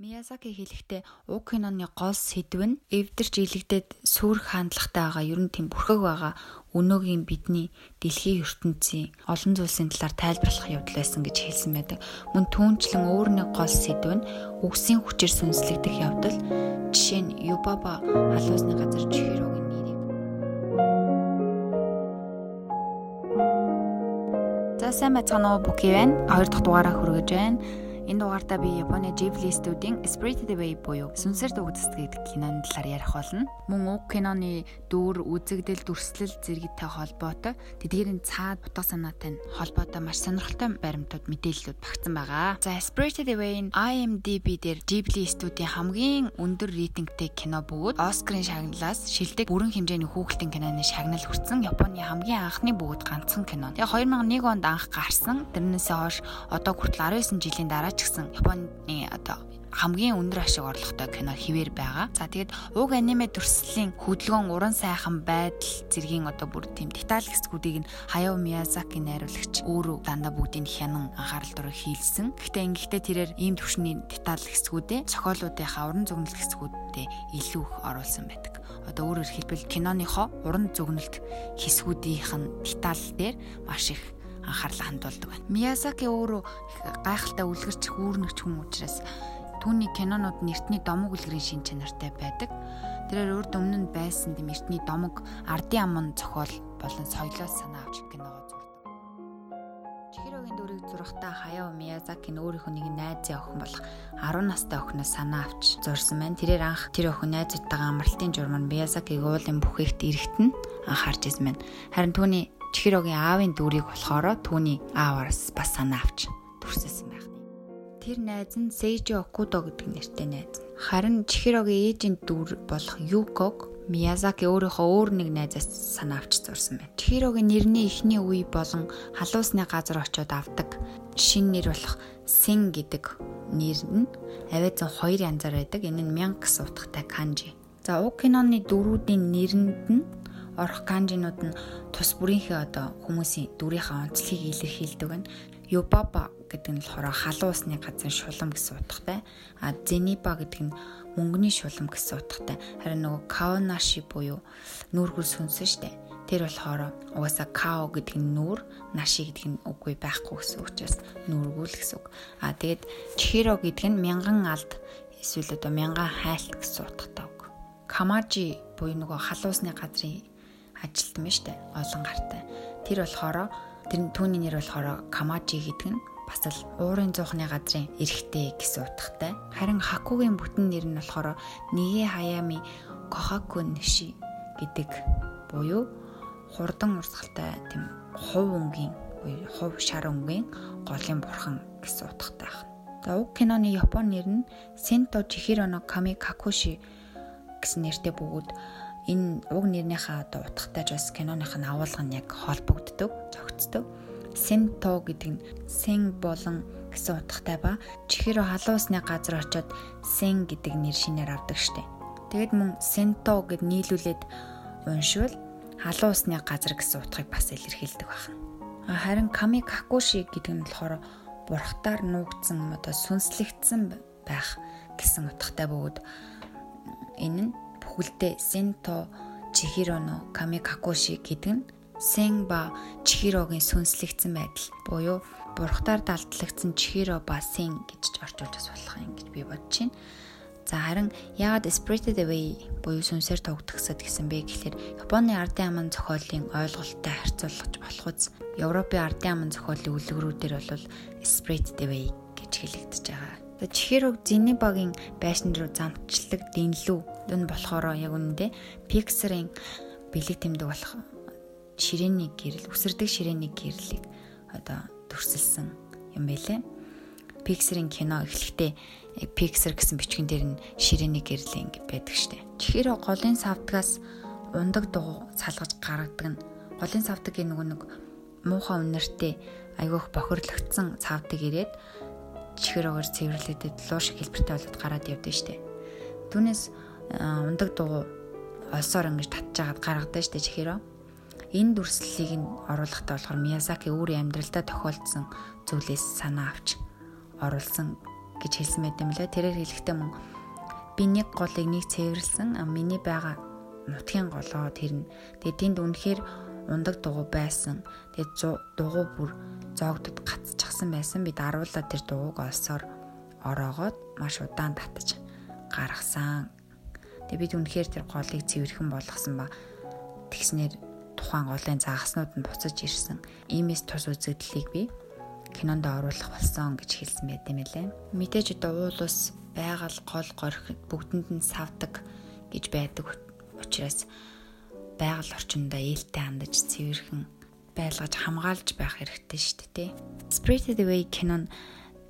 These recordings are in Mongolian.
Миязаки хэлэхдээ уг киноны гол сэдв нь эвдэрч илэгдээд сүрх хандлагатай байгаа ер нь тийм бүрхэг байгаа өнөөгийн бидний дэлхийн ертөнцийн олон зүйлсийн талаар тайлбарлах явдал байсан гэж хэлсэн байдаг. Мөн түүнчлэн өөр нэг гол сэдв нь үгсийн хүчээр сүнслэгдэх явдал. Жишээ нь Юбаба халуусны газар Чихирогийн нэрийг За сайн байцгаана уу Буки байна. Хоёр дахь дугаараа хүргэж байна. Энэ дугаартаа би Японы Ghibli студийн Spirited Away буюу Сүнсээр дуугдсд гэдэг киноны талаар ярих болно. Мөн уг киноны дүр, үзэгдэл, дүрслэл зэрэгтэй холбоотой тэдгээрийн цаад утга санаатай холбоотой маш сонирхолтой баримтууд мэдээллүүд багтсан байгаа. За Spirited Away-ийн IMDb дээр Ghibli студийн хамгийн өндөр рейтингтэй кино бөгөөд Оскарын шагналаас шилдэг бүрэн хэмжээний хүүхэлдэйн киноны шагнал хүртсэн Японы хамгийн анхны бөгөөд ганцхан кино. Тэгээ 2001 онд анх гарсан. Тэрнээсээ хойш одоо хүртэл 19 жилийн дараа ч гэсэн Японы одоо хамгийн өндөр ашиг орлоготой кино хിവэр байгаа. За тэгээд уг аниме төрслийн хөдөлгөөн уран сайхан байдал зэргийн одоо бүр тийм деталь хэсгүүдийг нь Хаяо Миязаки найруулагч өөрөө дандаа бүгдийг хянан анхаарал дурыг хийлсэн. Гэхдээ ингэхдээ тэрээр ийм төвшний деталь хэсгүүдээ цохиолуудынхаа уран зөгнөлт хэсгүүдэд илүү их оруулсан байдаг. Одоо өөрөөр хэлбэл киноныхоо уран зөгнөлт хэсгүүдийнх нь деталь дээр маш их анхаарлаа хандуулдаг байна. Миязаки өөрөө гайхалтай үлгэрч хүүрнэгч хүн учраас түүний кинонууд нь эртний домог үлгэрийн шин чанартай байдаг. Тэрээр урд өмнө нь байсан тийм эртний домог ардын аман зохиол болон соёлоос санаа авч киногоо зурдаг. Чихирогийн дүрийг зурхтаа Хаяо Миязаки нь өөрийнхөө нэг найзын охин болох 10 настай охиноос санаа авч зурсан байна. Тэрээр анх тэр охин найзуудтайгаа амралтын журмаар Миязакиг уулын бүхээгт ирэхтэн анхаарч ирсэн байна. Харин түүний Чихирогийн аавын дүүрийг болохоор түүний аавараас бас санаа авч төрсөсөн байх. Тэр найз нь Сейжи Окудо гэдэг нэртэй найз. Харин Чихирогийн ээжийн дүүр болох Юког Миязаки өөрийнхөө өөр нэг найзаас санаа авч зурсан байна. Чихирогийн нэрний эхний үе болон халуусны газар очиод авдаг шин нэр болох Син гэдэг нэр нь авиазан хоёр янзаар байдаг. Энэ нь 1000 гэсэн утгатай канжи. За уг киноны дөрүүдийн нэрэнд нь орох канжинууд нь тус бүрийнхээ одоо хүмүүсийн дүрийнхээ онцлогийг илэрхийлдэг байна. Юбаба гэдэг нь болохоор халуун усны газар шулам гэсэн утгатай. А Зениба гэдэг нь мөнгөний шулам гэсэн утгатай. Харин нөгөө Каонаши буюу нүүргүүл сүнсэн штэ. Тэр болохоор угаасаа као гэдэг нь нүүр, наши гэдэг нь үгүй байхгүй гэсэн учраас нүүргүүл гэсэн үг. А тэгээд чихиро гэдэг нь мянган алд эсвэл одоо мянган хайлт гэсэн утгатай үг. Камажи буюу нөгөө халуусны газрын ажилтан байна штэ олон гартай. Тэр болохоор тэр түүний нэр болохоор Камажи гэдэг нь бас л уурын зуухны газрын эрэгтэй гэсэн утгатай. Харин Хакугийн бүтэн нэр нь болохоор Нэгэ Хаями Кохаку Нэши гэдэг буюу хурдан урсгалтай тийм хув өнгийн буюу хув шар өнгийн голын бурхан гэсэн утгатай байна. За уг киноны Японы нэр нь Сенто Чихиро но Ками Какуши гэсэн нэртэй бөгөөд энэ уг нэрнийхээ одоо утгатай ч бас киноных нь агуулга нь яг холбогддог, зохицдог. Сенто гэдэг нь сен болон гэсэн утгатай ба чихэро халуусны газар очиод сен гэдэг нэр шинээр авдаг штеп. Тэгэд мөн сенто гэд нийлүүлээд уншвал халуусны газар гэсэн утгыг бас илэрхийлдэг байна. Харин ками какуши гэдэг нь болохоор бурхтаар нуугдсан одоо сүнслэгдсэн байх гэсэн утгатай бөгөөд энэ нь бүхэлдээ Сенто Чихироно Камикакуши гэдэг нь Сен ба Чихирогийн сүнслэгдсэн байдал буюу бурхтаар далдлагдсан Чихиро ба Сен гэж орчуулж бас болох юм гэж би бодож байна. За харин яагаад Spirited Away буюу сүнсээр тогтгосод гэсэн бэ гэхээр Японы ардын аман зохиолын ойлголттой харьцуулж болох үз Европын ардын аман зохиолын үлгэрүүдээр бол Spirited Away гэж хэлэгдэж байгаа. Чихэрөг Зенебагийн байшин руу замчлаг дэнлүү энэ болохоор яг үнэндээ Pixar-ын бэлэг тэмдэг болох ширээний гэрэл үсэрдэг ширээний гэрлийг одоо төрсөлсөн юм байлээ. Pixar-ын кино эхлэхдээ Pixar гэсэн бичгэн дээр нь ширээний гэрэл ингэ байдаг штэ. Чихэр голын савдгаас ундаг дугуй салгаж гаргадаг нь голын савдаг нөгөө нэг муухай үнэртэй айгүйх бохирлогдсон цавдаг ирээд чихэрөөр цэвэрлэдэд луу шиг хэлбэртэй болоод гараад явдсан штэ. Түүнээс ундаг дуу олсоор ингэж татчихагаад гаргадаг штэ чихэрөө. Энэ дүрслэлийг нь оруулахдаа болохоор Миязаки өөрийн амьдралдаа тохиолдсон зүйлээс санаа авч оруулсан гэж хэлсэн байт юм лээ. Тэрээр хэлэхдээ мөн би нэг голыг нэг цэвэрлсэн. Миний байгаа нутгийн голоо тэр нь. Тэгээд тэнд үнэхээр ундаг дугуй байсан. Тэгээд дугуй бүр зоогдод гацчихсан байсан. Бид аруулаад тэр дугуйг олсоор ороогоод маш удаан татаж гаргасан. Тэгээд бид үнэхээр тэр голыг цэвэрхэн болгосон ба тэгснэр тухайн голын заагаснууд нь буцаж ирсэн. Иймээс тус үзэгдлийг би кинонд оруулах болсон гэж хэлсэн байт юм лээ. Мэдээж одоо уул ус байгаль гол горих бүгдэнд нь савдаг гэж байдаг учраас байгаль орчиндөө ээлтэй хандаж цэвэрхэн байлгаж хамгаалж байх хэрэгтэй шүү дээ. Spirited Away кинон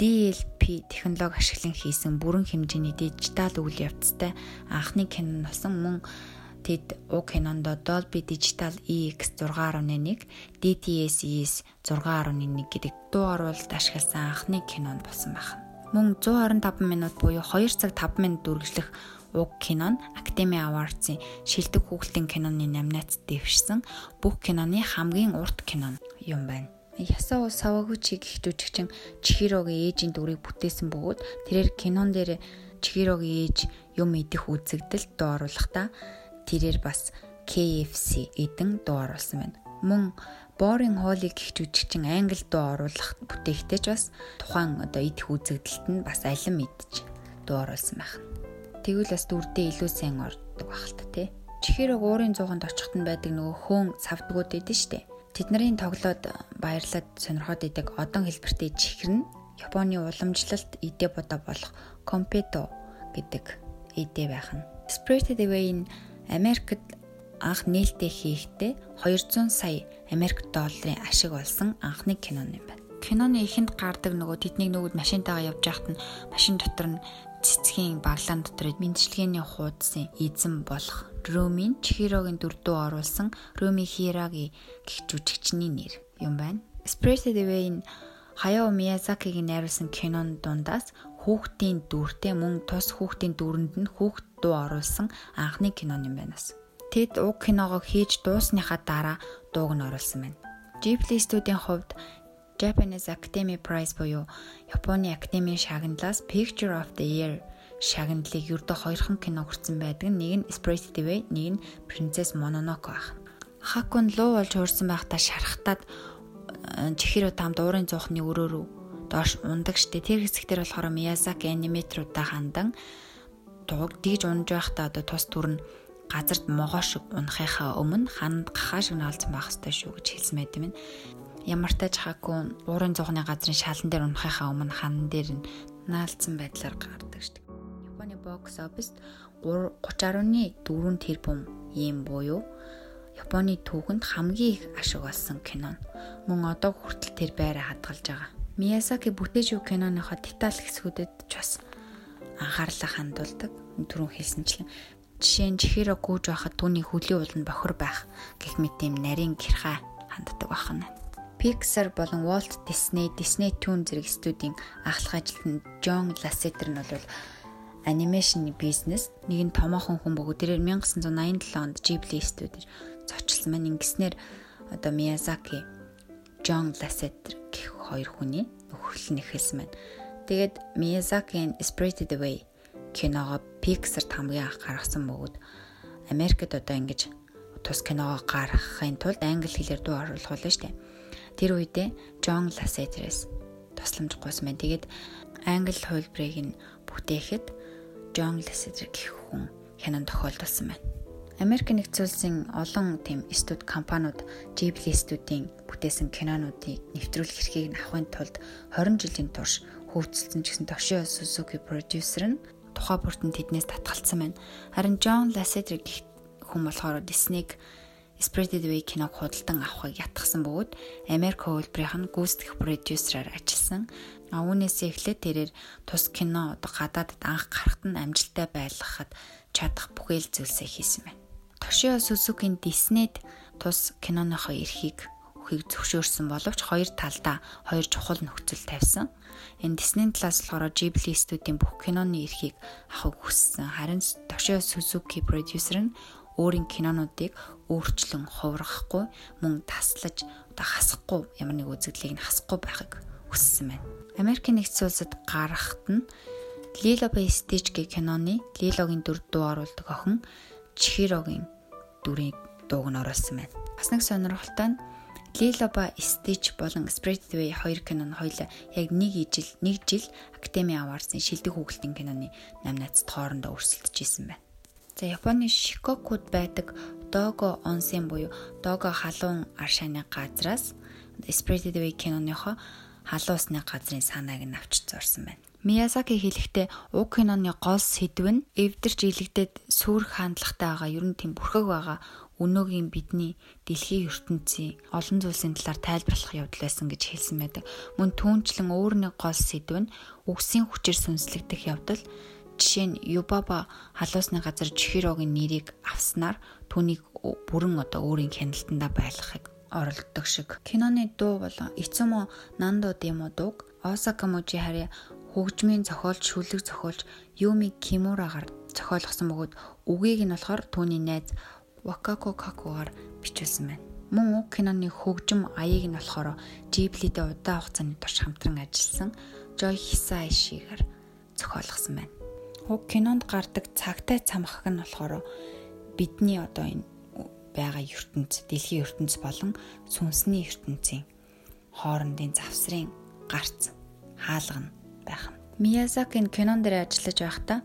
DLP технологи ашиглан хийсэн бүрэн хэмжээний дижитал үйл явцтай анхны кино носон мөн тэд уг кинондо Dolby Digital EX 6.1, DTS-ES 6.1 гэдэг дуу оруулалт ашигласан анхны кинонд болсон байна. Мөн 125 минут буюу 2 цаг 5 минут үргэлжлэх уг кинон Academy Awards-ийн шилдэг хүүхдийн киноны номинацид дэвшсэн бүх киноны хамгийн урт кино юм байна. Ясаа Савагучи гэх жүжигчин Чихирогийн ээжийн дүрийг бүтээсэн бөгөөд тэрээр кинон дээр Чихирогийн ээж юм идэх үзэгдэл дуу оруулахдаа тэрээр бас KFC эдэн дуу оруулсан байна. Мөн Boring Holly гэх жүжигчин англи дуу оруулах бүтээгтэй ч бас тухайн одоо идэх үзэгдэлт нь бас алин мэдж дуу оруулсан байна. Тэгвэл бас дүрдээ илүү сайн ордог та тий. Чихэрэг уурын зууганд очихт нь байдаг нөгөө хөөн савдгууд эдэн штэ. Тэдний тоглоод баярлаад сонирхоод идэг одон хэлбэртэй чихэр нь Японы уламжлалт идэ бодо болох компето гэдэг идэ байх нь. Spirited Away-ийн Америкт анх нээлттэй хийхдээ 200 сая Америк долларын ашиг олсон анхны кино юм байна. Киноны эхэнд гардаг нөгөө тэднийг нөгөөд машинтайгаа явж байхад нь машин дотор нь цэцгийн баглаан дотор мэндчлэгээний хуудсын эзэн болох Румийн Чихирогийн дүрдүү оруулсан Руми Хираги гэх жүжигчний нэр юм байна. Spirited Away-ийн Хаяо Миязакигийн найруулсан кинон дундаас хүүхдийн дүртэй мөн тус хүүхдийн дүрэнд нь хүүхд дуу оруулсан анхны кино юм байнас. Тэд уг киногоо хийж дуусныхаа дараа дууг нь оруулсан байна. Ghibli студийн хувьд Japanese Academy Prize буюу Японы Академийн шагналаас Picture of the Year шагналыг ердөө хоёрхан кино хүртсэн байдаг. Нэг нь Spirited Away, нэг нь Princess Mononoke байх. Хакун луу болж хуурсан байхдаа шархтаад э, чихэрөө там дуурын зуухны өрөөрөө доош ундаг штэ. Тэр хэсэгтэр болохоор Miyazaki аниматоруудаа хандан дууг дийж унж байхдаа одоо тус нь газарт могоо шиг унахынхаа өмнө ханд гахаа шиг наалцсан байх хэрэгтэй шүү гэж хэлсэн байт юм. Ямар тач хаагүй уурын зугны газрын шалан дээр унахынхаа өмнө хан дээр нь наалцсан байдлаар гардаг штэ. Японы бокс оффист 30.4 тэрбум юм буюу Японы түүхэнд хамгийн их ашиг олсон кино. Мөн одоо хүртэл тэр байраа хадгалж байгаа. Миязаки бүтээж өг киноныхоо деталь хэсгүүдэд ч бас анхаарлаа хандуулдаг. Түрүүн хэлсэнчлэн жишээ нь чихээрө гүйж байхад түүний хөлийн ууланд бохор байх гэх мэт юм нарийн гэрхаа ханддаг байна. Pixar болон Walt Disney, Disney Toon зэрэг студийн ахлах ажилтан John Lasseter нь бол анимашны бизнес нэг нь томоохон хүн бөгөөд тэрээр 1987 онд Ghibli студид зочилсан маань ингэснээр одоо Miyazaki John Lasseter гэх хоёр хүний нөхөрлөл нь эхэлсэн байна. Тэгээд Miyazaki-ийн Spirited Away киногоо Pixar хамгийн анх гаргасан бөгөөд Америкт одоо ингэж тус киногоо гаргахын тулд англи хэлээр дуу оруулах болно шүү дээ. Тэр үедээ John Lasseter-с тусламж гуйсан байна. Тэгээд англи хувилбарыг нь бүтээхэд John Lasseter гэх хүн хянан тохиолдулсан байна. Америк нэгдсэн улсын олон тийм студ компаниуд Ghibli студийн бүтээсэн кинонуудыг нэвтрүүлэх эрхийг авахын тулд 20 жилийн турш ч гэсэн Toshio Suzuki продюсер нь тухай бүртэн тэднээс татгалцсан байна. Харин John Lasseter гэх хүн болохоор Disney-г Spirited Away киног худалдан авахыг ятгсан бөгөөд Америк хөлбөрийнх нь гүйцэтгэх продюсераар ажилласан. А үүнээс эхлээд тэрээр тус кино гадаадд анх гарахт нь амжилттай байлгахад чадах бүхэл зүйлсээ хийсэн байна. Тошио Сузукийн Диснейд тус киноныхоо эрхийг өхийг зөвшөөрсөн боловч хоёр талдаа хоёр чухал нөхцөл тавьсан. Энэ Диснейн талаас болохоор Ghibli студийн бүх киноны эрхийг авахыг хүссэн. Харин Тошио Сузуки продюсер нь өөрийн кинонуудыг өөрчлөн хувиргахгүй мөн таслаж одоо хасахгүй ямар нэг үзэгдлийг нь хасахгүй байхыг хүссэн байна. Америкийн нэгдсэн улсад гарахт нь Lilo by Stitch гэх киноны Lilo-гийн дүр дуу оруулдаг охин Chihiro-гийн дүрийг дууг нь оруулсан байна. Бас нэг сонирхолтой нь Lilo ба Stitch болон Spirited хоёр кино нь хоёулаа яг нэг ижил нэг жил Academy Awards-ын шилдэг хүүхэлдэйн киноны номинацид хоорондоо өрсөлдөж исэн байна. За Японы Shikokuд байдаг Dogo Onsen буюу Dogo халуун аршааны газраас Spirited Away киноныхоо халуусны газрын санааг нь авчиж зорсон байна. Миязаки хэлэхдээ уг киноны гол сэдв нь эвдэрч илэгдээд сүрх хандлагатай байгаа ер нь тийм бүрхэг байгаа өнөөгийн бидний дэлхийн ертөнцийн олон зүйлсийн талаар тайлбарлах явдал байсан гэж хэлсэн байдаг. Мөн түүнчлэн өөр нэг гол сэдв нь үгсийн хүчээр сүнслэгдэх явдал жишээ нь Юбаба халуусны газар Чихирогийн нэрийг авснаар түүнийг бүрэн одоо өөрийн хяналтандаа байлгахыг оролддог шиг. Киноны дуу болон Ицумо Нандо Демо дууг Осака Мужи харьяа хөгжмийн зохиолч шүлэг зохиолч Юми Кимурагаар зохиолгосон бөгөөд үгийг нь болохоор түүний найз Wakako Kakuгаар бичүүлсэн байна. Мөн уг киноны хөгжим аяыг нь болохоор Ghibli-тэй удаан хугацааны турш хамтран ажилласан Joy Hisaishi-гаар зохиолгосон байна. Уг кинонд гардаг цагтай цамхаг нь болохоор бидний одоо энэ байгаа ертөнц, дэлхийн ертөнц болон сүнсний ертөнцийн хоорондын завсрын гарц хаалга нь байх нь. Миязаки кинон дээр ажиллаж байхдаа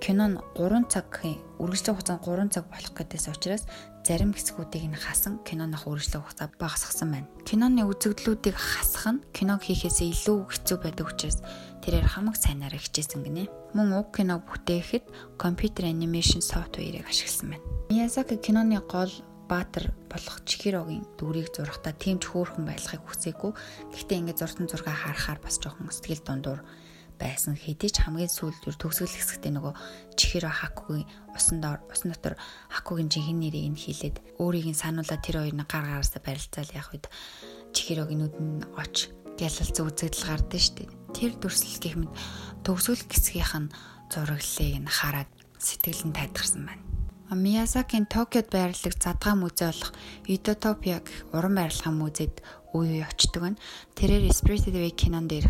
кино нь 3 цагийн үргэлжлэх хугацаа 3 цаг болох гэдээс учраас зарим хэсгүүдийг нь хасан киноных үргэлжлэх хугацаа багасгасан байна. Киноны үзэгдлүүдийг хасах нь киног хийхээсээ илүү хэцүү байдаг учраас тэрээр хамаг сайнаар хичээсэн гинэ. Мөн уг киног бүтээхэд компьютер анимашн софтверийг ашигласан байна. Миязаки киноны гол Баатар болох Чихирогийн дүрийг зурхтаа тэмч хөөрхөн байлгахыг хүсээгүй. Гэхдээ ингээд зурсан зураг харахаар бас жоохон сэтгэл дундуур байсан хэдий ч хамгийн сүүлд төгсгөл хэсэгтээ нөгөө Чихиро Хакугийн усан доор усан дотор Хакугийн жинхэнэ нэрийг нь хэлээд өөрийг нь сануулаад тэр хоёрын гар гараасаа барилцаал явах үед Чихирогийн нүд нь оч гялалцсан үзэгдэл гардаг шүү дээ. Тэр дүрслэл гэх мэт төгсгөл хэсгийнх нь зураглалыг нь хараад сэтгэл нь тайдгарсан байна. Миязакийн Токиод байрлах задгаа музей болох Idotopia гэх уран барилгын музейд үе үе очдөг нь тэрээр Spirited Away кинон дээр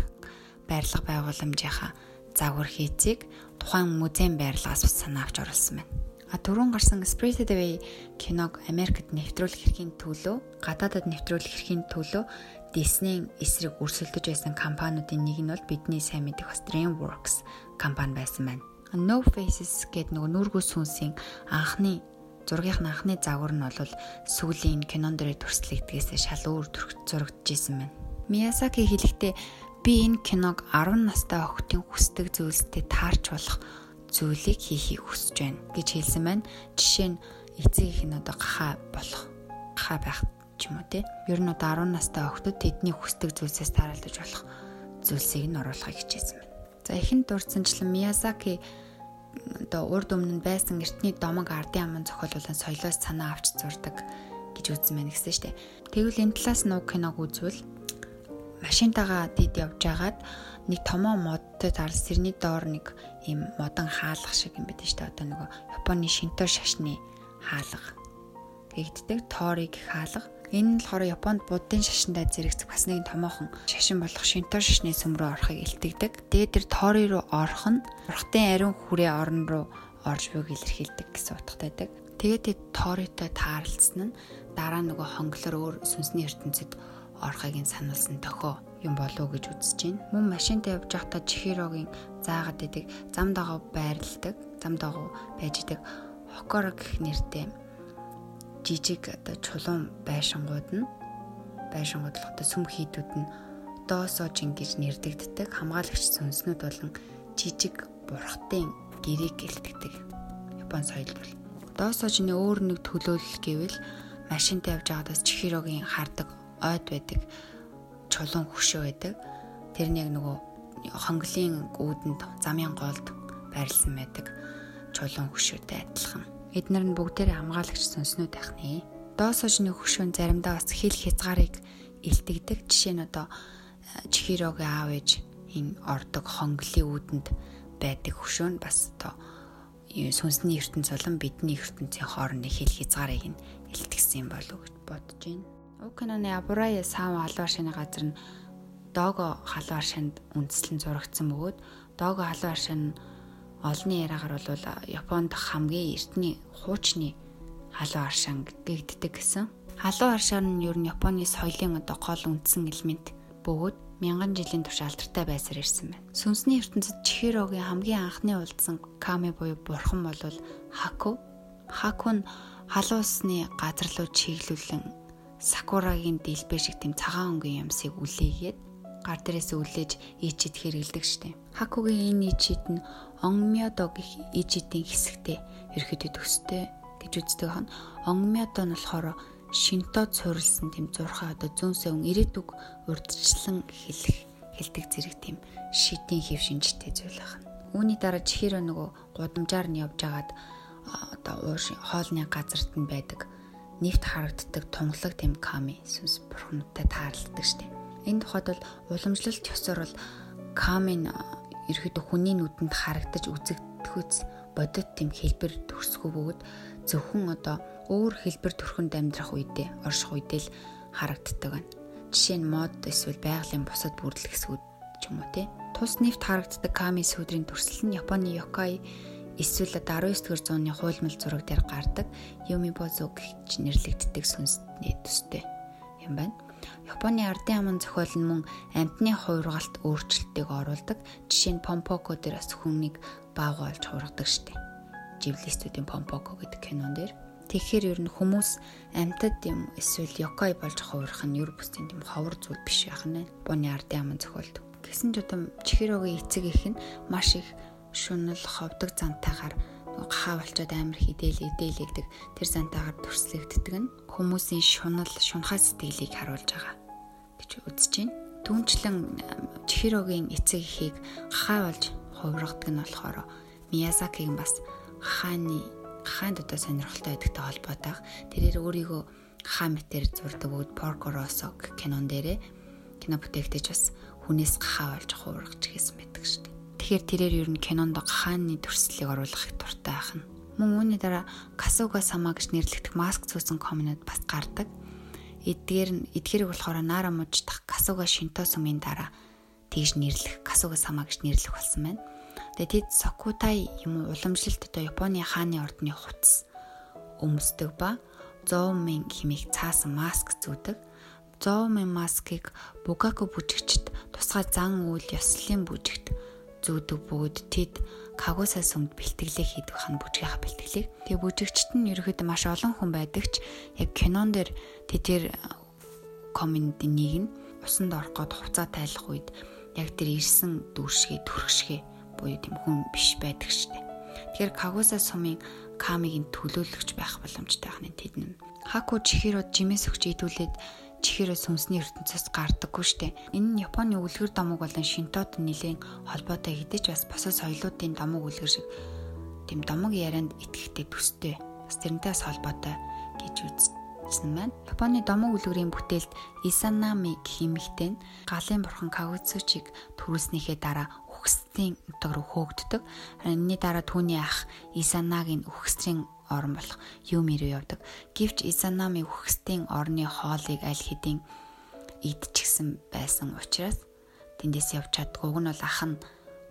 байрлах байгууламжийнхаа загвар хийцийг тухайн музейн байрлагаас санаа авч оруулсан байна. А түрүүн гарсан Spirited Away киног Америкт нэвтрүүлэх эрхийн төлөө, гадаадад нэвтрүүлэх эрхийн төлөө Disney-ийн эсрэг өрсөлдөж байсан компаниудын нэг нь бол бидний сайн мэдих бас DreamWorks компани байсан байна. No Faces гэдэг нөгөө нүргүү сүнсийн анхны зургийнхын анхны загвар нь бол сүүлийн кинон дээр төрслөгдгээс шал өөр зурагдчихсэн байна. Миясаки хэлэхдээ би энэ киног 10 настай охидын хүсдэг зүйлстэй таарч болох зүйлийг хийхийг хүсэж байна гэж хэлсэн байна. Жишээ нь эцэг их нь одоо гахаа болох гахаа байх ч юм уу те. Ер нь одоо 10 настай охидод тэдний хүсдэг зүйлсээс тааралдаж болох зүйлсийг нь оруулахыг хичээсэн байна. За эхэнд дурдсанчлан Миязаки одоо урд өмнө байсан эртний домог ардын аман зохиолуулан соёлоос санаа авч зурдаг гэж үзсэн байна гэсэн штэ. Тэгвэл энэ талаас нь уг киног үзвэл машинтагаа дид явж агаад нэг томоо модтой тарлс тэрний доор нэг ийм модон хаалга шиг юм байдаг штэ. Одоо нөгөө Японы шинтор шашны хаалга гэгддэг торыг хаалга Энэ нь болохоор Японд буддын шашиндаа зэрэгцэх бас нэгэн томоохон шашин болох шинтор шашны сүм рүү орохыг илтгэдэг. Тэгээд тэр тоори руу орох нь урхтын ариун хүрээ орн руу орж буйг илэрхийлдэг гэсэн утгатай байдаг. Тэгээд тэд тооритой таарлцсан нь дараа нөгөө хонглоор өөр сүнсний ертөнцид орохыг нь сануулсан тохио юм болов уу гэж үзэж байна. Мөн машинтай явж байхдаа Чихирогийн заагаад идэг зам дагав байрладаг, зам дагав байж идэг Хокоро гэх нэртэй жижиг одоо чулуун байшингууд нь байшингууд л одоо сүм хийдүүд нь доосожин гэж нэрдэгддэг. Хамгаалагч сүнснүүд болон жижиг бурхтын гэрээг гэлтгдэг. Япон соёл бол. Доосожны өөр нэг төлөөлөл гэвэл машинтай явж байгаадаас чихирогийн хардаг ойд байдаг чулуун хөшөө байдаг. Тэр нэг нөгөө хонглын үүдэнд замын голд байрлсан байдаг чулуун хөшөөтэй адилхан Эднэр нь бүгдээрээ хамгаалагч сүнснүүд байх нэ. Доос хожны хөшүүн заримдаа бас хил хязгаарыг илтгэдэг. Жишээ нь одоо э, чихирогийн аав ээж энэ ордог хонглын үүдэнд байдаг хөшөө нь бас одоо сүнсний ертөнц болон бидний ертөнцийн хоорондын хил хязгаарыг нь илтгэсэн болов уу гэж бодож байна. Укинаны Абурая саав халуун шаны газар нь Дого халуун шанд үндэслэн зурагдсан бөгөөд Доого халуун аршин нь олонний яриагаар бол Японд хамгийн эртний хуучны халуун аршин гэгддэг гэсэн. Халуун аршин нь ер нь Японы соёлын одоо гол үндсэн элемент бөгөөд мянган жилийн турш алдартай байсаар ирсэн байна. Сүнсний ертөнцид Чихирогийн хамгийн анхны улдсан Ками буюу бурхан бол Хаку. Хаку нь халуун усны газар руу чиглүүлэн Сакурагийн дэлбэ шиг тэм цагаан өнгөн юмсыг үлээгээд гар дээрээс үлээж ичид хэрэгэлдэг штеп. Хакугийн энэ ичид нь Онгмёдо гэх ичидийн хэсэгтэй ерөөхдөө төстэй гэж үздэг хон. Онгмёдо нь болохоор шинтод суурилсан тийм зурхаа одоо зүүнсээ өн ирээдүг урдчлан хэлэх хэлдэг зэрэг тийм шидийн хэв шинжтэй зүйл байна. Үүний дараа чихэрөө нөгөө гудамжаар нь явж агаад одоо хоолны газарт нь байдаг нефт харагддаг тунгалаг тийм ками сүнс бурхнуудтай таарладаг штеп. Энэ тухайд бол уламжлалт ёсоор бол камин ерөөдөө хүний нүдэнд харагдаж үзэгдэхүйц бодит тийм хэлбэр төрсгөө бөгөөд зөвхөн одоо өөр хэлбэр төрхөнд амьдрах үедээ орших үедээ л харагддаг байна. Жишээ нь мод эсвэл байгалийн бусад бүрдлэх эсвүүд ч юм уу тий. Тус нефт харагддаг ками сүдрийн төрсөл нь Японы Йокай эсвэл 19-р зууны хуйлмал зураг дээр гардаг Юмибозу гэж нэрлэгддэг сүнсний төстэй юм байна. Японы ардын аман зохиол нь мөн амтны хуургалт өөрчлөлтийг оруулдаг. Жишээ нь Помпоко дээр бас хүнийг баагуулж хургадаг штеп. Живлистүүдийн Помпоко гэдэг кинон дээр Тэгэхээр ер нь хүмүүс амьтад юм эсвэл ёкой болж хувирах нь ер бүсийн тийм ховор зүйл биш байх нь буны ардын аман зохиолд. Гэсэн ч удам чихэрогийн эцэг их нь маш их шунал ховдог зантайгаар гахаа болчоод амар хідэл идэлэгдэг тэр зантайгаар төрслөгддөг нь хүмүүсийн шунал шунхаа сэтгэлийг харуулж байгаа гэж үзэж байна. Түүнчлэн чихэрогийн эцэг ихийг гахаа болж хувиргадаг нь болохоор Миязакигийн бас хааны хаанд одоо сонирхолтой байдагтай холбоотойг тэрээр өөрийгөө хаа мэтэр зурдаг бөгөөд Порко Россо кинон дээрээ кино бүтээгдэж бас хүнээс гахаа болж хуургаж хийсэн байдаг шүү дээ. Тэгэхээр тэрээр ер нь кинонд хааны төрслийг оруулах их дуртай байх нь. Мөн үүний дараа Касуга сама гэж нэрлэгдэх маск цуусан комнод бас гардаг. Эдгээр нь эдгээрийг болохоор Нара муждах Касуга Шинто сумын дараа тэгж нэрлэх Касуга сама гэж нэрлэх болсон байна. Тэгээд тэд Сокутай юм уу уламжлалт одоо Японы хааны ордны хувцас өмсдөг ба зоомын химийг цаасан маск зүүдэг. Зоомын маскыг Бугаку бүжигчд тусгай зан үйл ёслолын бүжигт зүүдэг бөгөөд тэд Кагуса сүмд бэлтгэлээ хийдэг хан бүжгийнхаа бэлтгэлийг. Тэгээ бүжигчт нь ерөөхдөө маш олон хүн байдагч яг кинон дээр тэдэр комментийн нэг нь усанд орох гээд хуцаа тайлах үед яг тэр ирсэн дүүшгээ төрхшгээ буюу тийм хүн биш байдаг штеп. Тэгэхээр Кагуса сумын Камигийн төлөөлөгч байх боломжтой байх нь тэд нь. Хаку Чихиро жимээс өгч идүүлээд Чихиро сүнсний ертөнцөөс гардаггүй штеп. Энэ нь Японы үлгэр домог болон Шинтод нэлээд холбоотой хэдэж бас босоо соёлуудын домог үлгэр шиг тийм домог ярианд итгэхтэй төстэй. Бас тэрнтэй холбоотой гэж үзсэн байна. Японы домог үлгэрийн бүтээлд Исанами гэх эмэгтэй нь галын бурхан Кагуцучиг төрүүлснийхээ дараа үхсдийн утга руу хөөгддөг. Энэний дараа түүний ах Исанагийн үхсрийн орон болох Юми руу явдаг. Гэвч Исанами үхсдийн орны хоолыг аль хэдийн идчихсэн байсан учраас тэндээс явж чаддгүй. Уг нь бол ах нь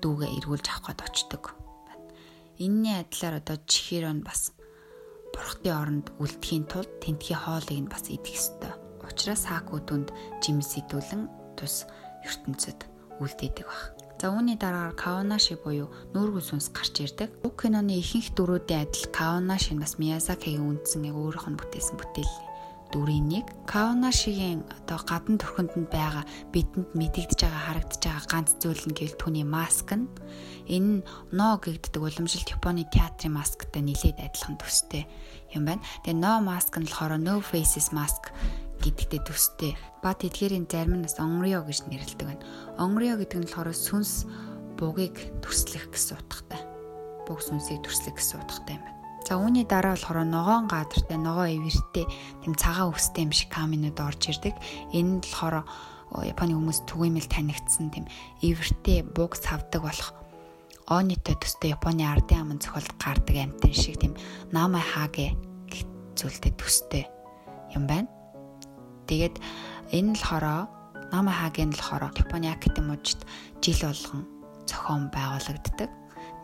дүүгээ эргүүлж авах гээд очдөг. Энийний адилаар одоо Чихирон бас бурхтын оронд үлдэхийн тулд тентгийн хоолыг нь бас идэх ёстой. Учираас Хаку түнд жимс идүүлэн тус ертөнцид үлдээдэг баг. За үүний дараагаар Каонаши буюу нүүргэн сүнс гарч ирдэг. Уг киноны ихэнх дүрүүдийн адил Каонаши бас Миязакигийн үндсэн яг өөрийнх нь бүтээсэн бүтээл дүрийн нэг. Каонашигийн одоо гадна төрхөнд нь байгаа бидэнд мэдэгдэж байгаа харагдаж байгаа ганц зүйл нь гэвэл түүний маск нь. Энэ нь но гэгддэг уламжлалт Японы театрын масктай нэлээд адилхан төстэй юм байна. Тэгээ no mask нь болохоор no faces mask гэдэгтэй төстэй. Ба тэдгээрийн зарим нь бас онрио гэж нэрлэдэг байна. Онрио гэдэг нь болохоор сүнс бугийг төрслөх гэсэн утгатай. Буг сүнсийг төрслөх гэсэн утгатай юм байна. За үүний дараа болохоор ногоон гадартай, ногоо эвэртэй, тэм цагаан өстэй юм шиг каминууд орж ирдэг. Энэ нь болохоор Японы хүмүүс түгээмэл танигдсан тэм эвэртэй буг савдаг болох Онитой төстэй Японы ардын аман цохолд гардаг амтэн шиг тийм Намай Хагэ зүйлтэй төстэй юм байна. Тэгээд энэ нь болохоор Нама Хагийн болохоор Японы академичд жил болгон зохион байгуулагддаг.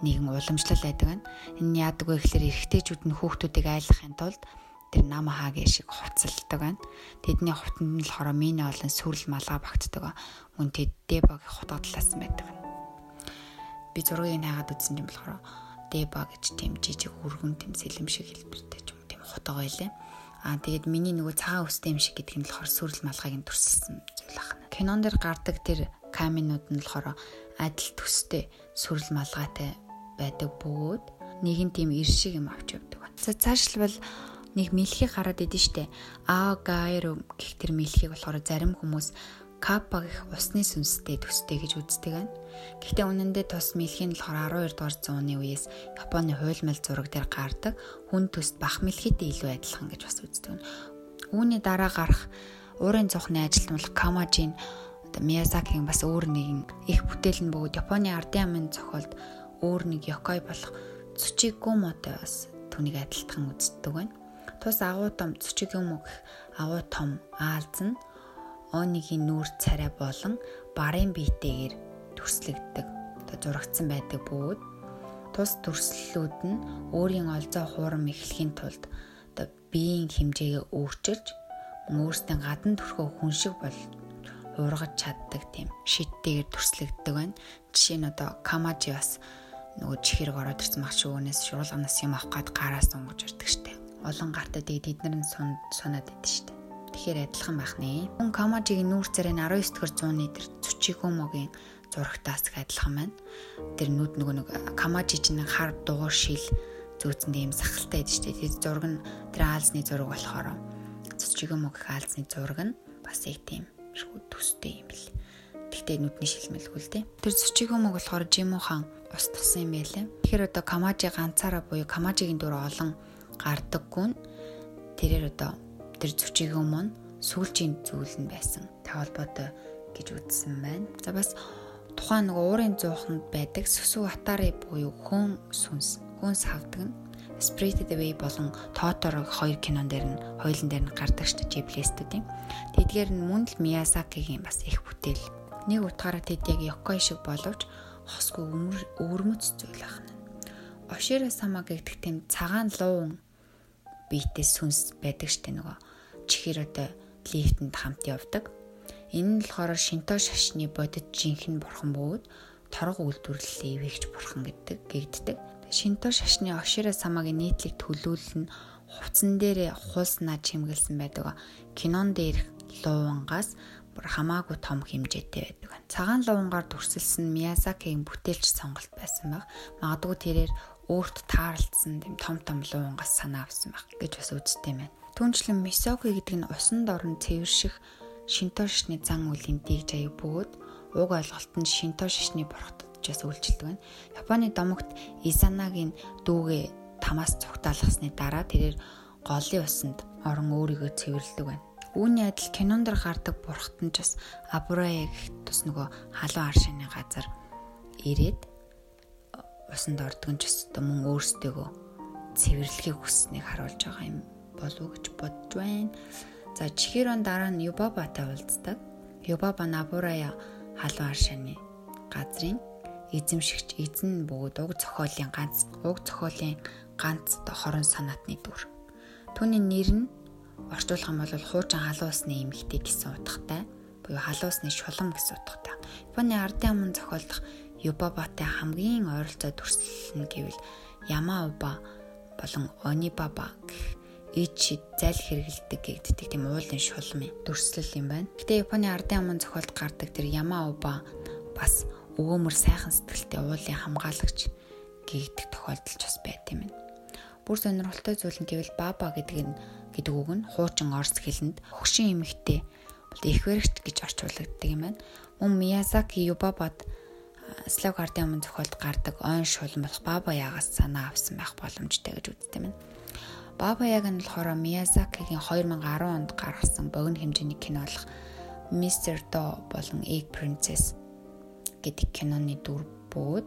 Нэгэн уламжлал байдаг нь. Энэ яадаг вэ гэхээр эрэгтэйчүүд нь хүүхдүүдийг айлгахын тулд тэр нам хаагийн шиг хувцалдаг байна. Тэдний хувтанд нь болохоор минь олон сүрэл малгай багтдаг. Мөн тэд дебагийн хутга талаас байдаг. Би зургийг хаагаад үзсэн юм болохоор деба гэж тийм жижиг өргөн тийм сэлэм шиг хэлбэртэй юм тийм хутга байлаа. Аа тэгээд миний нөгөө цагаан үстэй юм шиг гэдэг нь болохоор сүрэл малгайг төрсөлсөн зүйл ахна. Кинон дээр гардаг тэр каминууд нь болохоор адил төстэй сүрэл малгайтай байдаг бөгөөд нэгэн тийм ир шиг юм авч явдаг. За цаашлбал нэг мэлхийг хараад идэв штэ. Аа гайр гэх тэр мэлхийг болохоор зарим хүмүүс капа гэх усны сүнстэй төстэй гэж үздэг байна. Гэхдээ үнэндээ тус мэлхийн болохоор 12 дугаар зууны үеэс Японы хуйлмал зураг дээр гардаг хүн төст бах мэлхийтэй илүү адилхан гэж бас үздэг. Үүний дараа гарах уурын цохны ажилт бол Камажин Миязакигийн бас өөр нэгэн их бүтээл нь бөгөөд Японы ардын амын зохиолд өөр нэг Йокой болох Цучигумотой бас түүнийг адилтхан үздэг байна. Тус агуу том Цучигумо гэх агуу том аалз нь Оныгийн нүүр царай болон барын биетэйгээр төрслөгддөг. Одоо зурагдсан байдаг бөгөөд тус төрслүүд нь өөрийн олзоо хуурам эхлэхийн тулд одоо биеийн хэмжээгээ өөрчилж өөрсдийн гадна төрхөө хүн шиг бол ургаж чаддаг тийм шидтэйгээр төрслөгддөг байна. Жишээ нь одоо Камажи бас нөгөө чихэрэг ороод ирсэн мах шүүнээс шуурлагнаас юм авах гад гараас сунгаж ирдэг штеп. Олон гартад эдгээр нь сунаад идэв штеп. Тэгэхээр адилхан байх нэ. Хүн Камажигийн нүүр царай нь 19 дэх зууны тэр Цучигомогийн зурагтаас адилхан байна. Тэр нүд нөгөө нэг Камажи чинь хар дугуй шил зүүцэнд ийм сахалтай байдаг шүү дээ. Тэр зураг нь тэр аалзны зураг болохоор Цучигомо гэх аалзны зураг нь бас их тийм шгүй төстэй юм бэл. Тэгтээ нүдний шилмэлгүй л дээ. Тэр Цучигомог болохоор Жимо хаан устгасан юм байлээ. Тэгэхээр одоо Камажи ганцаараа буюу Камажигийн дүр олон гардаггүй нь тэрээр одоо тэр зүчиг юм нь сүүлчийн зүйл нь байсан. Та холбоотой гэж үзсэн байна. За бас тухайн нэг уурын зууханд байдаг сүсүү атари буюу хүн сүнс, хүн савдаг нь Spirited Away болон Totoro хоёр кинон дээр нь хоёулын дээр нь гардаг шүү дээ Ghibli-стүүдийн. Тэдгээр нь мөн л Miyazaki-гийн бас их бүтээл. Нэг утгаараа тэд яг Yokoi шиг боловч хосгүй өвөрмөц зүйл ахна. Оширо сама гэдэг тийм цагаан луун биетээ сүнс байдаг штэ нөгөө чихэрөдөө лифтэнд хамт явдаг. Энэ нь болохоор шинто шашны бодит жинхэнэ бурхан бөгөөд торго үйлдвэрлэлээ ивэгч бурхан гэдэг гэгддэг. Шинто шашны Оширо самагийн нийтлэг төлөөлөл нь хувцсан дээр хууснаа чимгэлсэн байдаг. Кинон дээр луунгаас бүр хамаагүй том хэмжээтэй байдаг. Цагаан луунгаар дүрсэлсэн Миязакигийн бүтээлч сонголт байсан баг. Магадгүй тэрээр өөрт таарлцсан тийм том том луунгаас санаа авсан баг гэж бас үзтээ байна. Түүнчлэн Мисоки гэдэг нь усанд орон цэвэрших шинто шишний зан үлийн дэг жаяг бөгөөд уг ойлголт нь шинто шишний бурхтдчаас үйлчилдэг байна. Японы домогт Изанагийн дүүгээ тамаас цугтаалгасны дараа тэрээр голын усанд орон өөрийгөө цэвэрлдэг байна. Үүний адил кинонд гардаг бурхт нь ч бас Абурая гэх тус нөгөө халуун аршины газар ирээд усанд ордог нь ч бас мөн өөрсдөө цэвэрлэхийг хүсснийг харуулж байгаа юм болов гэж бодж байна. За Чихирон дараа нь Юбабатай уулздаг. Юбаба Набурая халуун аршааны газрын эзэмшигч эзэн бөгөөд уг зохиолын ганц уг зохиолын ганц хорон санаатны дүр. Түүний нэр нь орчуулах юм бол хуучин халуун усны эмэгтэй гэсэн утгатай буюу халуун усны шулам гэсэн утгатай. Японы ардын аман зохиолдох Юбабатай хамгийн ойролцоо төрслөл нь гэвэл Ямауба болон Онибаба гэх ич зал хэрэгэлдэг гэгддэг тийм уулын шулмын дүрслэл юм байна. Гэтэ Японы ардын аман зохиолд гардаг тэр Ямаоба бас өвөөмөр сайхан сэтгэлтэй уулын хамгаалагч гэгдэх тохиолдол ч бас байт юм байна. Бүр сонирхолтой зүйл нь гэвэл баба гэдэг нь гэдэг үг нь хуучин орс хэлэнд хөгшин эмэгтэй бол их баригч гэж орчуулагддаг юм байна. Мөн Миязаки Юбабад Слав ардын аман зохиолд гардаг ойн шулан болох баба ягаас санаа авсан байх боломжтой гэж үздэг юм байна. Баба Яг нь болохоор Миязакигийн 2010 онд гаргасан богино хэмжээний кино болох Mr. Do болон Egg Princess гэдэг киноны дүр бөгөөд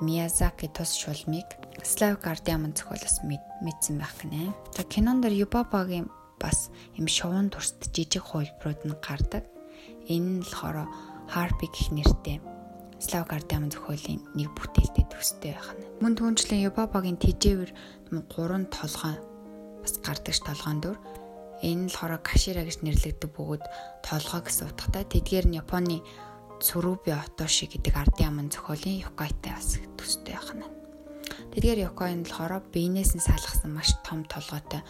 Миязаки тус шулмыг Слав Гардиаман зохиолоос мэдсэн байх гинэ. За кинонд дэр Юбабагийн бас юм шовон турст жижиг хувилбарууд нь гардаг. Энэ нь болохоор Harpy гэх нэртэй Славик ардын зохиолын нэг бүтээлтэй төстэй байх нь. Мөн түүнчлэн Юбабагийн тижээвэр гурван толгой бас гардагч толгоон дөр энэ л хороо кашира гэж нэрлэгддэг бөгөөд толгой гэсэн утгатай тэдгээр нь Японы Цүрүби Отоши гэдэг ардын аман зохиолын Юкайтай бас төстэй байх нь. Тэдгээр Юкай нь болохоор биенээс нь салгасан маш том толгойтой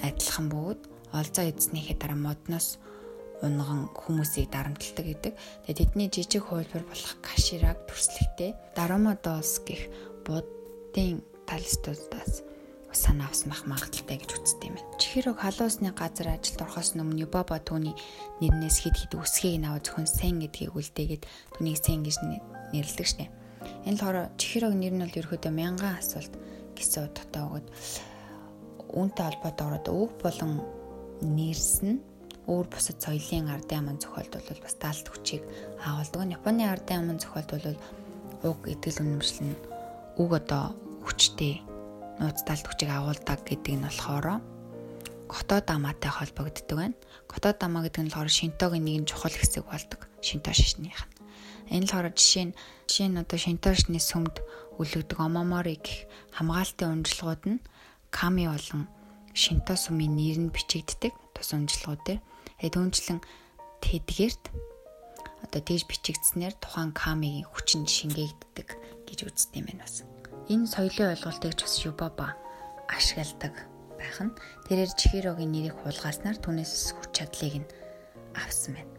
адилхан бөгөөд олзоо эзнийхээ дараа модноос унган хүмүүсийг дарамталдаг гэдэг. Тэгээ тэдний жижиг хуулбар болох кашираг төрслөгтэй Дарамадос гэх буддын талстуудаас санаа авсан мах магадaltaй гэж үздэг юм байна. Чихэрэг халуусны газар ажилд орохоос өмнө Юбаба түүний нэрнээс хэд хэд үсгийг наваа зөвхөн Сен гэдгийг үлдээгээд түүнийг Сен гэж нэрлэдэг шнэ. Энэ л хороо Чихэрэг нэр нь бол ерөөдөө мянган асуулт гэсэн утгатай өгöd үүнтэй холбоотойгоор өг болон нэрс нь өөр бусад соёлын ардын аман зохиолд бол бас даалт хүчийг агуулдаг. Японы ардын аман зохиолд бол уг итгэл үнэмшил нь үг одоо хүчтэй нууц даалт хүчийг агуулдаг гэдэг нь болохоор Готод амаатай холбогддог байна. Готод амаа гэдэг нь болохоор шинтогийн нэгэн чухал хэсэг болдог. Шинто шашных нь. Энэ л хороо жишээ нь жишээ нь одоо шинто шашны сүмд үлэгдэг омомори гэх хамгаалтын унжлагууд нь ками болон шинто сүмийн нэр нь бичигддэг тус унжлагууд дээр Тэгээд түүнчлэн тэдгэрт одоо тэгж бичигдснээр тухайн камигийн хүчин шингээгддэг гэж үздэг юм байна бас. Энэ соёлын ойлголтыг ч бас Юбаба ашигладаг байх нь тэрээр Чихирогийн нэрийг хулгааснаар түүнээс хүч чадлыг нь авсан байна.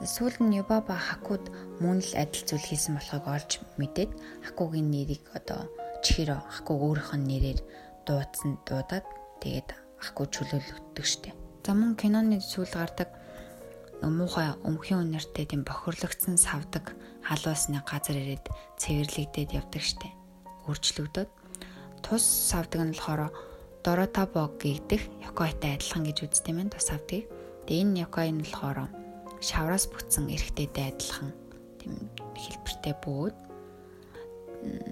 Сүүл нь Юбаба Хакуд мөн л адил зүйл хийсэн болохыг олж мэдээд Хакугийн нэрийг одоо Чихиро Хакуг өөрийнх нь нэрээр дуудсан дуудаад тэгээд Хаку чөлөөлөгддөг штеп. За мөн киноны сүүл гардаг муухай өмхийн үнэртэй тийм бохирлогдсон савдаг халуусны газар ирээд цэвэрлэгдээд явдаг штеп. Өөрчлөгдөд тус савдаг нь болохоор Доротабо гэгдэх Якойтай адилхан гэж үздэг юм тус савдгийг. Тэгээ энэ Якой нь болохоор шавраас бүтсэн эрэгтэйтэй адилхан тийм хэлбэртэй бүүд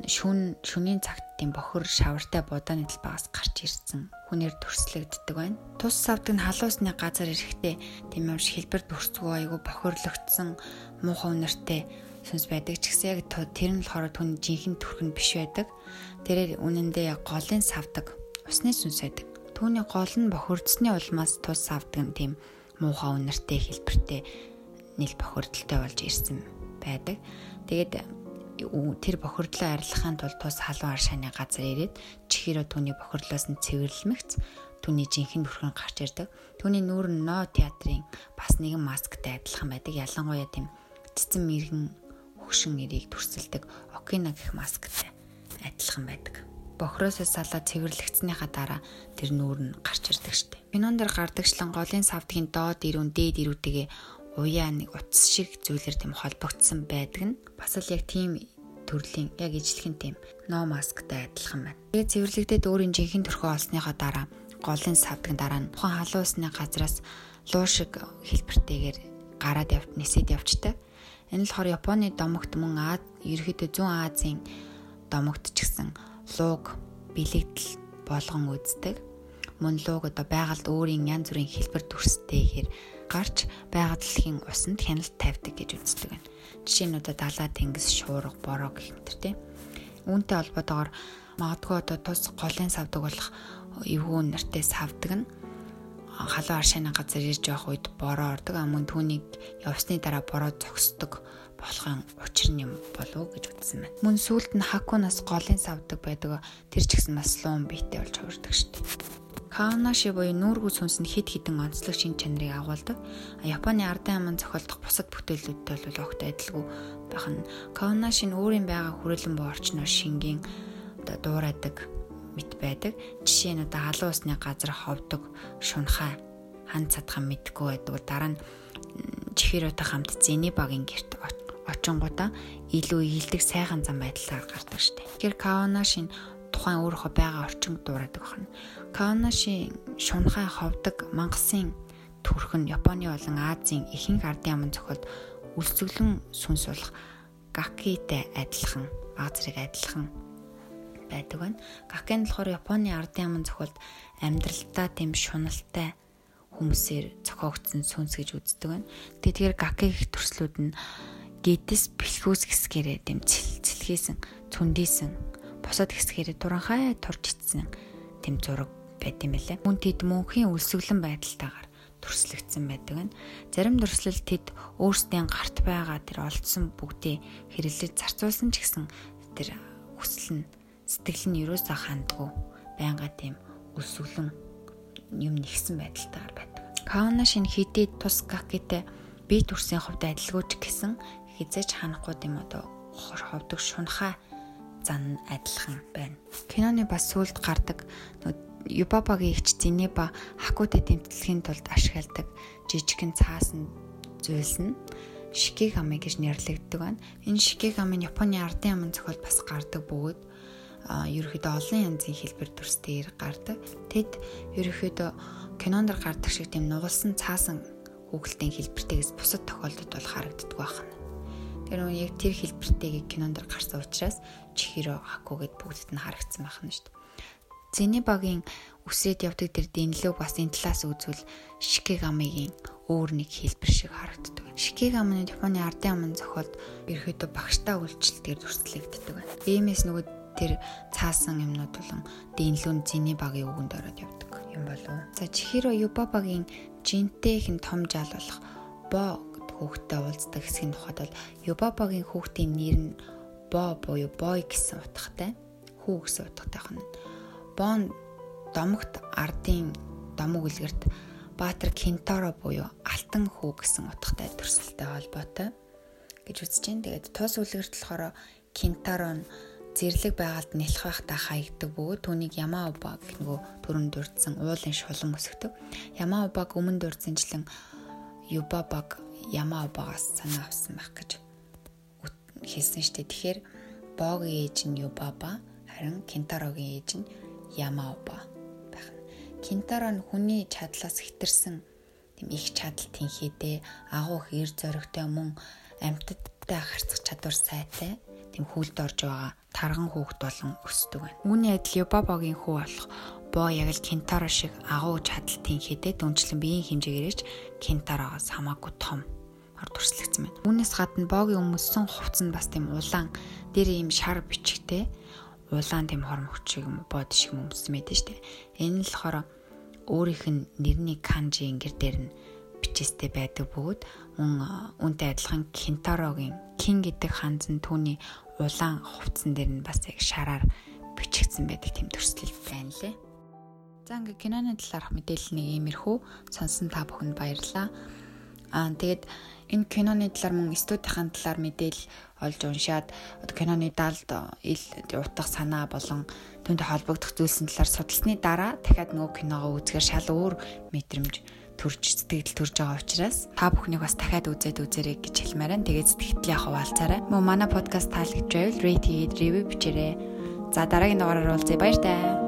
шүн шүнийн цагт тийм бохор шавартай будааны талбайгаас гарч ирсэн хүнээр төрслөгддөг байна. Тус савдаг нь халуусны газар ирэхдээ тийм юм шиг хэлбэр төрцгөө айгу бохирлогдсон муухай үнэртэй сүнс байдаг ч гэсэн яг тэр нь болохоор түүний жинхэнэ төрхөн биш байдаг. Тэрээр үнэндээ голын савдаг усны сүнс байдаг. Түүний гол нь бохирдсны улмаас тус савдаг тийм муухай үнэртэй хэлбэртэй нийл бохирдолтой болж ирсэн байдаг. Тэгээд тэр бохирдлоо арилгахын тулд тус халуун аршааны газар ирээд чихээрөө түүний бохирдлоос нь цэвэрлэмэгц түүний жинхэнэ бүрхэн гарч ирдэг. Түүний нүүр нь но театрын бас нэгэн масктай адилхан байдаг. Ялангуяа тийм цэцэн мэрэгэн хөгшин нэрийг төрсөлдөг окина гэх масктай адилхан байдаг. Бохроосоо салаад цэвэрлэгдснийхаа дараа тэр нүүр нь гарч ирдэг штеп. Кинон дээр гардагчлан голын савдгийн доод ирүүн дээд ирүүтэйгээ уяа нэг утас шиг зүйлэр тийм холбогдсон байдаг нь бас л яг тийм төрлийн яг ижлэхэн тийм no масктай адилхан байна. Тэгээ цэвэрлэгдээд өөрийн жинхэнэ төрхөө олсныхоо дараа голын савдаг дараа нь тухайн халуусны газраас луу шиг хэлбэртэйгээр гараад явт нисэд явчтай. Энэ л болохоор Японы домогт мөн Аад ерөөхдөө зүүн Азийн домогт ч гэсэн лууг бэлэгдэл болгон үздэг. Мөн лууг одоо байгальд өөрийн янз бүрийн хэлбэр төрстэйгээр гарч байгаль дэлхийн усанд хяналт тавьдаг гэж үздэг байна. Жишээ нь одоо далаа тэнгис шуурга бороо гэх мэт тийм. Үүнтэй холбоотойгоор магадгүй одоо тус голын савдаг болох эвгүй нартай савдаг нь халуун аршааны газар ирж явах үед бороо ордог. А мөн түүнийг явсны дараа бороо зогсдог болохын учир нь юм болов гэж үзсэн байна. Мөн сүулт нь хакунаас голын савдаг байдаг. Тэр ч гэсэн бас луун биетэй болж хувирдаг шүү дээ. Каонаши буюу нүүргүү сүнс нь хэд хэдэн онцлог шин чанарыг агуулдаг. Японы ардын аман зохиолдох бусад бүтээлүүдтэй бол огт адилгүй байх нь Каонаши нь өөрийн байгаа хүрээлэн буу орчноор шингийн одоо дуурайдаг мэт байдаг. Жишээ нь одоо халуун усны газар ховдог шунхаа хан цадхан мэдгүй байдаг. Дараа нь чихэрэтэй хамт зэний багийн герт очингуудаа илүү ийдэг сайхан зам байдлаар гардаг штеп. Тэгэхээр Каонаши нь тухайн өөрийнхөө байгаа орчинд дуурайдаг байна. Каонаши шунхай ховдог мангасын төрх нь Японы болон Азийн ихэнх ардын аман зохиолд үлсгэлэн сүнс болох гакитэй адилхан баг зэрэг адилхан байдаг байна. Гаки нь болохоор Японы ардын аман зохиолд амьдралдаа тэм шуналтай хүмүүсээр зохиогдсон сүнс гэж үздэг байна. Тэгэхээр гаки гэх төрслүүд нь гидэс бэлхүүс гэсгэрээ тэм цэлхээсэн цүндээсэн босоод гэсгэрээ туранхай турж ицсэн тэм зураг байт юм лээ. Мөн тэд мөнхийн үлсгэлэн байдалтайгаар төрслөгдсөн байдаг нь. Зарим төрслөл тэд өөрсдийн гарт байгаа тэр олдсон бүгдээ хэрэглэж зарцуулсан ч гэсэн тэр хүсэл нь сэтгэл нь юусаа хандгүй байнга тийм үлсгэлэн юм нэгсэн байдалтайгаар байдаг. Каона шин хидий тус гакитэй бие төрсийн хувьд адилгүйч гэсэн хизээч ханахгүй юм одоо ховдөг шунхаа зан адилхан байна. Киноны бас сүлд гардаг Юбабагийн эгч Зинеба хакутэй тэмдэглэхийн тулд ашигладаг жижигхэн цаасан зүйлс нь Шикигами гэж нэрлэгддэг байна. Энэ Шикигами нь Японы ардын аман зохиол бас гардаг бөгөөд ерөөхдөө олон янзын хэлбэр төрстэй гардаг. Тэд ерөөхдөө кинонд гардаг шиг тийм нугалсан цаасан хүүхэлдэйн хэлбэртэйгээс бусад тохиолдолд бол харагддаг байна. Тэр нь яг тэр хэлбэртэйг кинонд гарсан учраас Чихиро Хакугэд бүгдд нь харагдсан байна шүү дээ. Зенебагийн үсрээд явдаг тэр дэнлөг бас энэ талаас үзвэл Шикигамигийн өөр нэг хэлбэр шиг харагддаг. Шикигами нь Японы ардын аман зохиолд ерөөдөө багштай үйлчлэлтээр төрслөгддөг байна. Иймээс нөгөө тэр цаасан юмнууд болон дэнлүүн Зенебагийн үгэнд ороод явдаг юм болов. За Чихиро Юбабагийн жинтэй хэн том жаал болох Бо хүүхдтэй уулздаг хэсгийн тухайд бол Юбабагийн хүүхдийн нэр нь Бо буюу Бой гэсэн утгатай. Хүү гэсэн утгатай хань. Бон домогт ардын домог үлгэрт Баатар Кентаро буюу алтан хүү гэсэн утгатай төрсөлтэй холбоотой гэж үзэж байна. Тэгээд тус үлгэрт болохоор Кентаро нь зэрлэг байгальд нэлэх байхдаа хаягдаг бөгөөд түүнийг Ямаоба гэх нөгөө төрөнд дурдсан уулын шулан өсгдөг. Ямаобаг өмнө дурдсанчлан Юбабаг Ямаобагаас санаа авсан байх гэж хэлсэн штеп. Тэгэхээр Богийн ээж нь Юбаба харин Кентарогийн ээж нь Ямаоба байх. Кентаро нь хүний чадлаас хитэрсэн тийм их чадал тэнхээдээ агуу их эр зоригтой мөн амьтадтай харцах чадвар сайтай тийм хүлд орж байгаа тарган хүүхд болон өсдөг байна. Үүний адил Юбабогийн хүү болох Бо яг л Кентаро шиг агуу чадалтын хэдэ дүнчлэн биеийн хэмжээгээрч Кентарогоос хамаагүй том ор төрслөгдсөн байна. Үүнээс гадна Богийн өмссөн хувцс нь бас тийм улаан дээр ийм шар бичгтэй улаан тийм хорм хүчиг юм бод шиг өмссөн шүү дээ. Энэ л болохоор өөрийнх нь нэрний канжи ингэр дээр нь бичээстэй байдаг бөгөөд мөн үүнтэй адилхан Кентарогийн Кин гэдэг ханз нь түүний улаан хувцсан дээр нь бас яг шараар бичигдсэн байдаг тийм төрслөл байна лээ. За ингээ киноны талаарх мэдээлэл нэг иймэрхүү сонсон та бүхэнд баярлалаа. Аа тэгээд энэ киноны талаар мөн студийн талаар мэдээлэл олж уншаад киноны далд ил утга санаа болон түүнтэй холбогдох зүйлсийн талаар судалсны дараа дахиад нөгөө киногоо үзэхээр шал өөр мэдрэмж төрж сэтгэл төрж байгаа учраас та бүхнийг бас дахиад үзээд үзээрэй гэж хэлмээр байна. Тэгээд сэтгэлээ хаваалцаарай. Мөн манай подкаст таалагдж байвал rate хийгээд review бичээрэй. За дараагийн дугаараар уулзъя. Баяр таа.